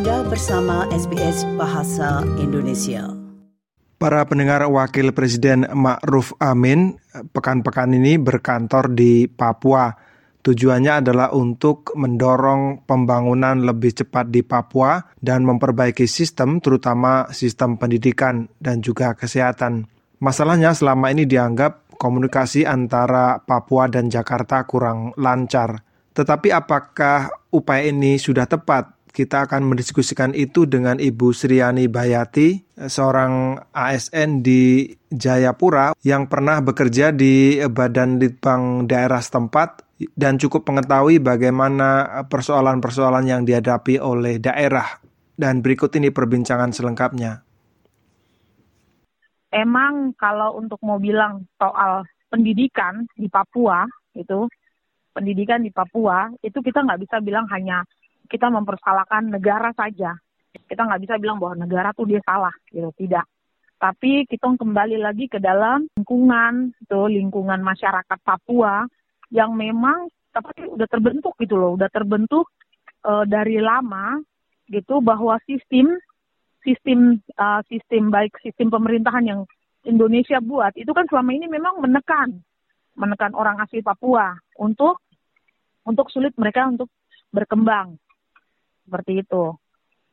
Anda bersama SBS Bahasa Indonesia. Para pendengar Wakil Presiden Ma'ruf Amin pekan-pekan ini berkantor di Papua. Tujuannya adalah untuk mendorong pembangunan lebih cepat di Papua dan memperbaiki sistem, terutama sistem pendidikan dan juga kesehatan. Masalahnya selama ini dianggap komunikasi antara Papua dan Jakarta kurang lancar. Tetapi apakah upaya ini sudah tepat? Kita akan mendiskusikan itu dengan Ibu Sriani Bayati, seorang ASN di Jayapura yang pernah bekerja di Badan Litbang daerah setempat dan cukup mengetahui bagaimana persoalan-persoalan yang dihadapi oleh daerah. Dan berikut ini perbincangan selengkapnya. Emang kalau untuk mau bilang soal pendidikan di Papua itu pendidikan di Papua itu kita nggak bisa bilang hanya kita mempersalahkan negara saja. Kita nggak bisa bilang bahwa negara tuh dia salah, gitu. Tidak. Tapi kita kembali lagi ke dalam lingkungan, tuh lingkungan masyarakat Papua yang memang tapi udah terbentuk gitu loh, udah terbentuk uh, dari lama gitu bahwa sistem sistem uh, sistem baik sistem pemerintahan yang Indonesia buat itu kan selama ini memang menekan menekan orang asli Papua untuk untuk sulit mereka untuk berkembang seperti itu.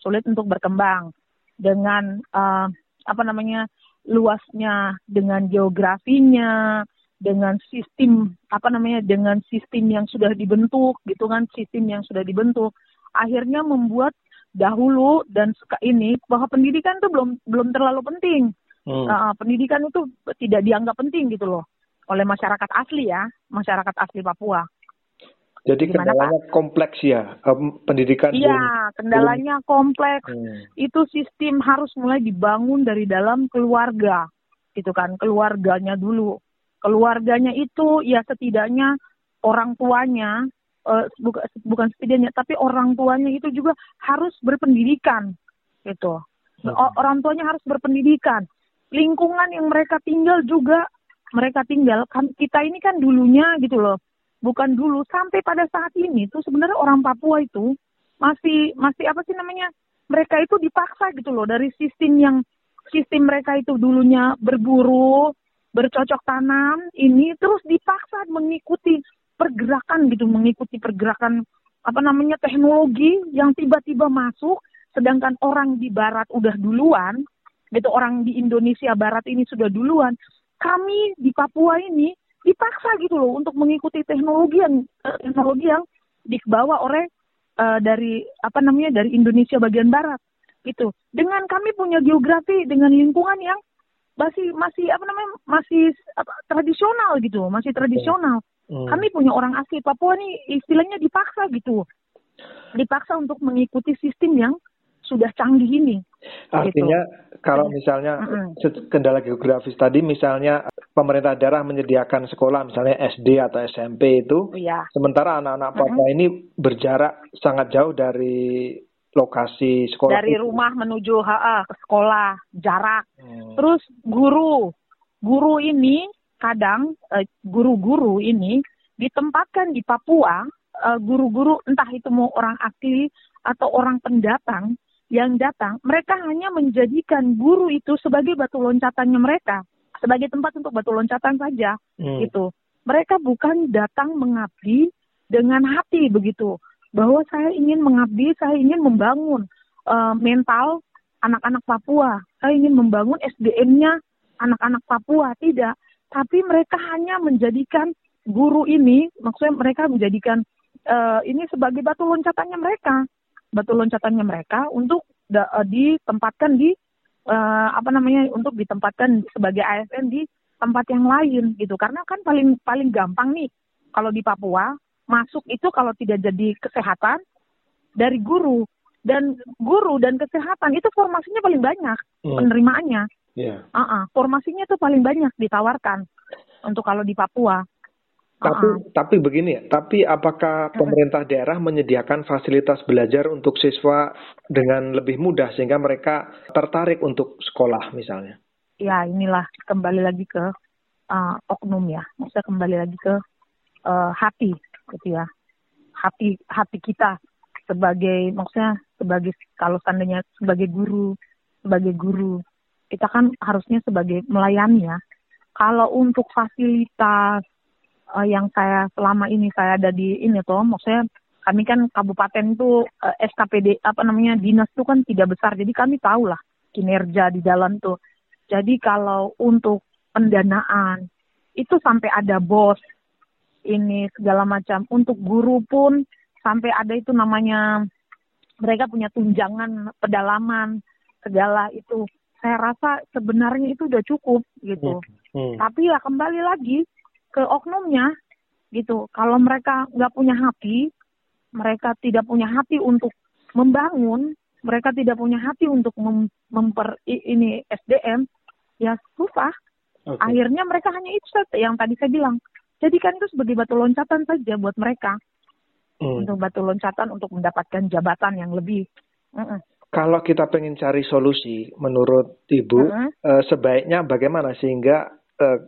Sulit untuk berkembang dengan uh, apa namanya luasnya, dengan geografinya, dengan sistem apa namanya dengan sistem yang sudah dibentuk gitu kan sistem yang sudah dibentuk akhirnya membuat dahulu dan ini bahwa pendidikan itu belum belum terlalu penting hmm. uh, pendidikan itu tidak dianggap penting gitu loh oleh masyarakat asli ya masyarakat asli Papua jadi Gimana, kendalanya Pak? kompleks ya, um, pendidikan. Iya, kendalanya belum... kompleks. Hmm. Itu sistem harus mulai dibangun dari dalam keluarga, gitu kan, keluarganya dulu. Keluarganya itu ya setidaknya orang tuanya, uh, bukan, bukan setidaknya, tapi orang tuanya itu juga harus berpendidikan, gitu. Hmm. Orang tuanya harus berpendidikan. Lingkungan yang mereka tinggal juga mereka tinggal kan kita ini kan dulunya gitu loh bukan dulu sampai pada saat ini tuh sebenarnya orang Papua itu masih masih apa sih namanya mereka itu dipaksa gitu loh dari sistem yang sistem mereka itu dulunya berburu bercocok tanam ini terus dipaksa mengikuti pergerakan gitu mengikuti pergerakan apa namanya teknologi yang tiba-tiba masuk sedangkan orang di barat udah duluan gitu orang di Indonesia barat ini sudah duluan. Kami di Papua ini dipaksa gitu loh untuk mengikuti teknologi yang uh, teknologi yang dibawa oleh uh, dari apa namanya dari Indonesia bagian barat gitu. Dengan kami punya geografi dengan lingkungan yang masih masih apa namanya masih apa, tradisional gitu, masih tradisional. Hmm. Kami punya orang asli Papua nih istilahnya dipaksa gitu. Dipaksa untuk mengikuti sistem yang sudah canggih ini. Artinya gitu. kalau misalnya mm-hmm. kendala geografis tadi misalnya pemerintah daerah menyediakan sekolah misalnya SD atau SMP itu, iya. sementara anak-anak Papua mm-hmm. ini berjarak sangat jauh dari lokasi sekolah. Dari itu. rumah menuju HA ke sekolah jarak. Hmm. Terus guru, guru ini kadang eh, guru-guru ini ditempatkan di Papua, eh, guru-guru entah itu mau orang asli atau orang pendatang yang datang, mereka hanya menjadikan guru itu sebagai batu loncatannya mereka, sebagai tempat untuk batu loncatan saja, hmm. gitu. Mereka bukan datang mengabdi dengan hati begitu, bahwa saya ingin mengabdi, saya ingin membangun uh, mental anak-anak Papua, saya ingin membangun SDM-nya anak-anak Papua, tidak. Tapi mereka hanya menjadikan guru ini, maksudnya mereka menjadikan uh, ini sebagai batu loncatannya mereka batu loncatannya mereka untuk da, uh, ditempatkan di uh, apa namanya untuk ditempatkan sebagai ASN di tempat yang lain gitu. Karena kan paling paling gampang nih kalau di Papua masuk itu kalau tidak jadi kesehatan dari guru. Dan guru dan kesehatan itu formasinya paling banyak hmm. penerimaannya yeah. uh -uh, formasinya itu paling banyak ditawarkan untuk kalau di Papua tapi uh-uh. tapi begini ya, tapi apakah pemerintah daerah menyediakan fasilitas belajar untuk siswa dengan lebih mudah sehingga mereka tertarik untuk sekolah misalnya? Ya inilah kembali lagi ke uh, oknum ya, maksudnya kembali lagi ke uh, hati gitu ya, hati hati kita sebagai maksudnya sebagai kalau seandainya sebagai guru, sebagai guru, kita kan harusnya sebagai melayani ya. Kalau untuk fasilitas uh, yang saya selama ini saya ada di ini tuh, maksudnya kami kan kabupaten tuh uh, SKPD apa namanya dinas tuh kan tidak besar, jadi kami tahu lah kinerja di dalam tuh. Jadi kalau untuk pendanaan itu sampai ada bos ini segala macam. Untuk guru pun sampai ada itu namanya mereka punya tunjangan pedalaman segala itu saya rasa sebenarnya itu udah cukup gitu hmm. Hmm. tapi ya kembali lagi ke oknumnya gitu kalau mereka nggak punya hati mereka tidak punya hati untuk membangun mereka tidak punya hati untuk mem memper ini SDM ya susah okay. akhirnya mereka hanya itu yang tadi saya bilang jadikan itu sebagai batu loncatan saja buat mereka hmm. untuk batu loncatan untuk mendapatkan jabatan yang lebih. Mm -mm. Kalau kita pengen cari solusi, menurut ibu, mm -hmm. uh, sebaiknya bagaimana sehingga uh,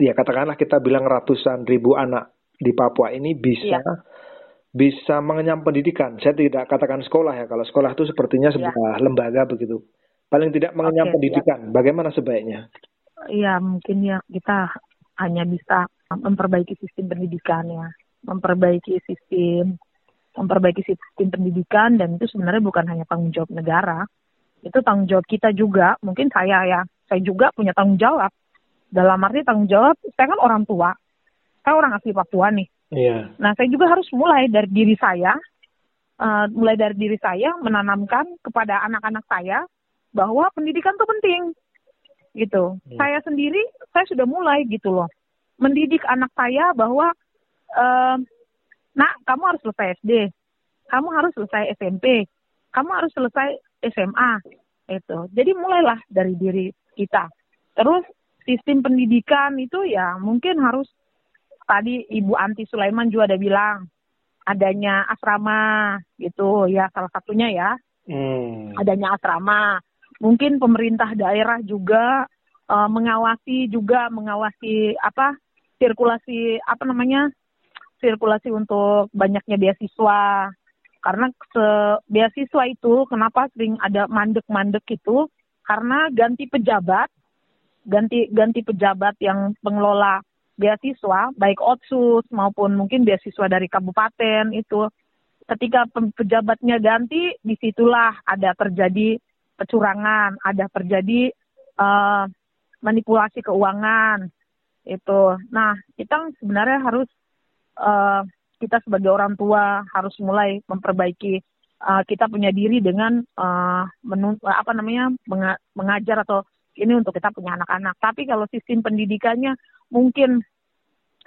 ya katakanlah kita bilang ratusan ribu anak di Papua ini bisa yeah. bisa mengenyam pendidikan. Saya tidak katakan sekolah ya, kalau sekolah itu sepertinya iya. sebuah yeah. lembaga begitu. Paling tidak mengenyam okay, pendidikan. Yeah. Bagaimana sebaiknya? Iya, mungkin ya kita hanya bisa memperbaiki sistem pendidikan ya memperbaiki sistem memperbaiki sistem pendidikan dan itu sebenarnya bukan hanya tanggung jawab negara itu tanggung jawab kita juga mungkin saya ya saya juga punya tanggung jawab dalam arti tanggung jawab saya kan orang tua saya orang asli Papua nih yeah. nah saya juga harus mulai dari diri saya uh, mulai dari diri saya menanamkan kepada anak-anak saya bahwa pendidikan itu penting gitu hmm. saya sendiri saya sudah mulai gitu loh mendidik anak saya bahwa uh, nak kamu harus selesai SD, kamu harus selesai SMP, kamu harus selesai SMA itu. Jadi mulailah dari diri kita. Terus sistem pendidikan itu ya mungkin harus tadi Ibu Anti Sulaiman juga ada bilang adanya asrama gitu ya salah satunya ya. Hmm. adanya asrama. Mungkin pemerintah daerah juga uh, mengawasi juga mengawasi apa sirkulasi apa namanya sirkulasi untuk banyaknya beasiswa. Karena se beasiswa itu kenapa sering ada mandek-mandek itu? Karena ganti pejabat ganti ganti pejabat yang pengelola beasiswa baik otsus maupun mungkin beasiswa dari kabupaten itu. Ketika pejabatnya ganti di situlah ada terjadi kecurangan ada terjadi uh, manipulasi keuangan itu. Nah kita sebenarnya harus uh, kita sebagai orang tua harus mulai memperbaiki uh, kita punya diri dengan uh, menun, apa namanya menga, mengajar atau ini untuk kita punya anak-anak. Tapi kalau sistem pendidikannya mungkin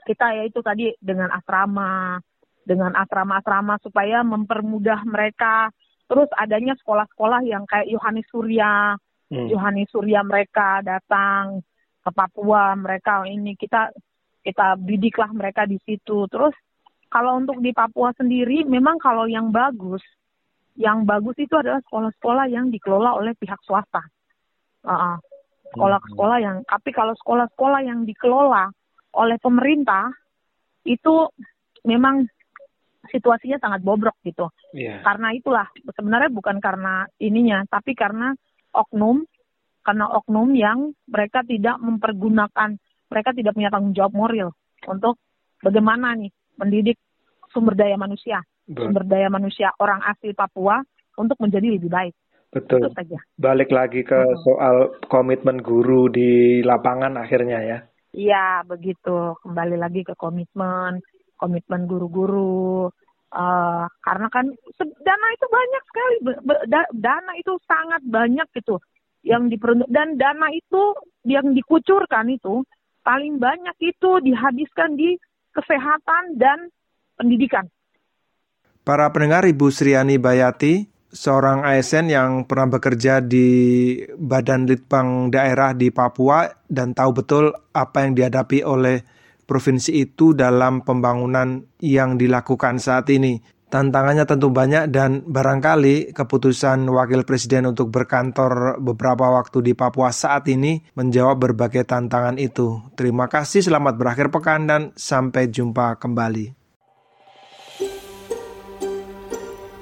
kita ya itu tadi dengan asrama, dengan asrama-asrama supaya mempermudah mereka. Terus adanya sekolah-sekolah yang kayak Yohanes Surya, hmm. Yohanes Surya mereka datang ke Papua, mereka ini kita kita didiklah mereka di situ. Terus kalau untuk di Papua sendiri, memang kalau yang bagus, yang bagus itu adalah sekolah-sekolah yang dikelola oleh pihak swasta. Uh, sekolah-sekolah yang, tapi kalau sekolah-sekolah yang dikelola oleh pemerintah itu memang situasinya sangat bobrok gitu. Yeah. Karena itulah sebenarnya bukan karena ininya, tapi karena oknum, karena oknum yang mereka tidak mempergunakan mereka tidak punya tanggung jawab moral untuk bagaimana nih mendidik sumber daya manusia, sumber daya manusia orang asli Papua untuk menjadi lebih baik. Betul. saja. Balik lagi ke hmm. soal komitmen guru di lapangan akhirnya ya. Iya, begitu. Kembali lagi ke komitmen, komitmen guru-guru. Uh, karena kan dana itu banyak sekali, dana itu sangat banyak gitu yang diperuntuk dan dana itu yang dikucurkan itu paling banyak itu dihabiskan di kesehatan dan pendidikan. Para pendengar Ibu Sriani Bayati, seorang ASN yang pernah bekerja di Badan Litbang Daerah di Papua dan tahu betul apa yang dihadapi oleh provinsi itu dalam pembangunan yang dilakukan saat ini. Tantangannya tentu banyak dan barangkali keputusan Wakil Presiden untuk berkantor beberapa waktu di Papua saat ini menjawab berbagai tantangan itu. Terima kasih, selamat berakhir pekan dan sampai jumpa kembali.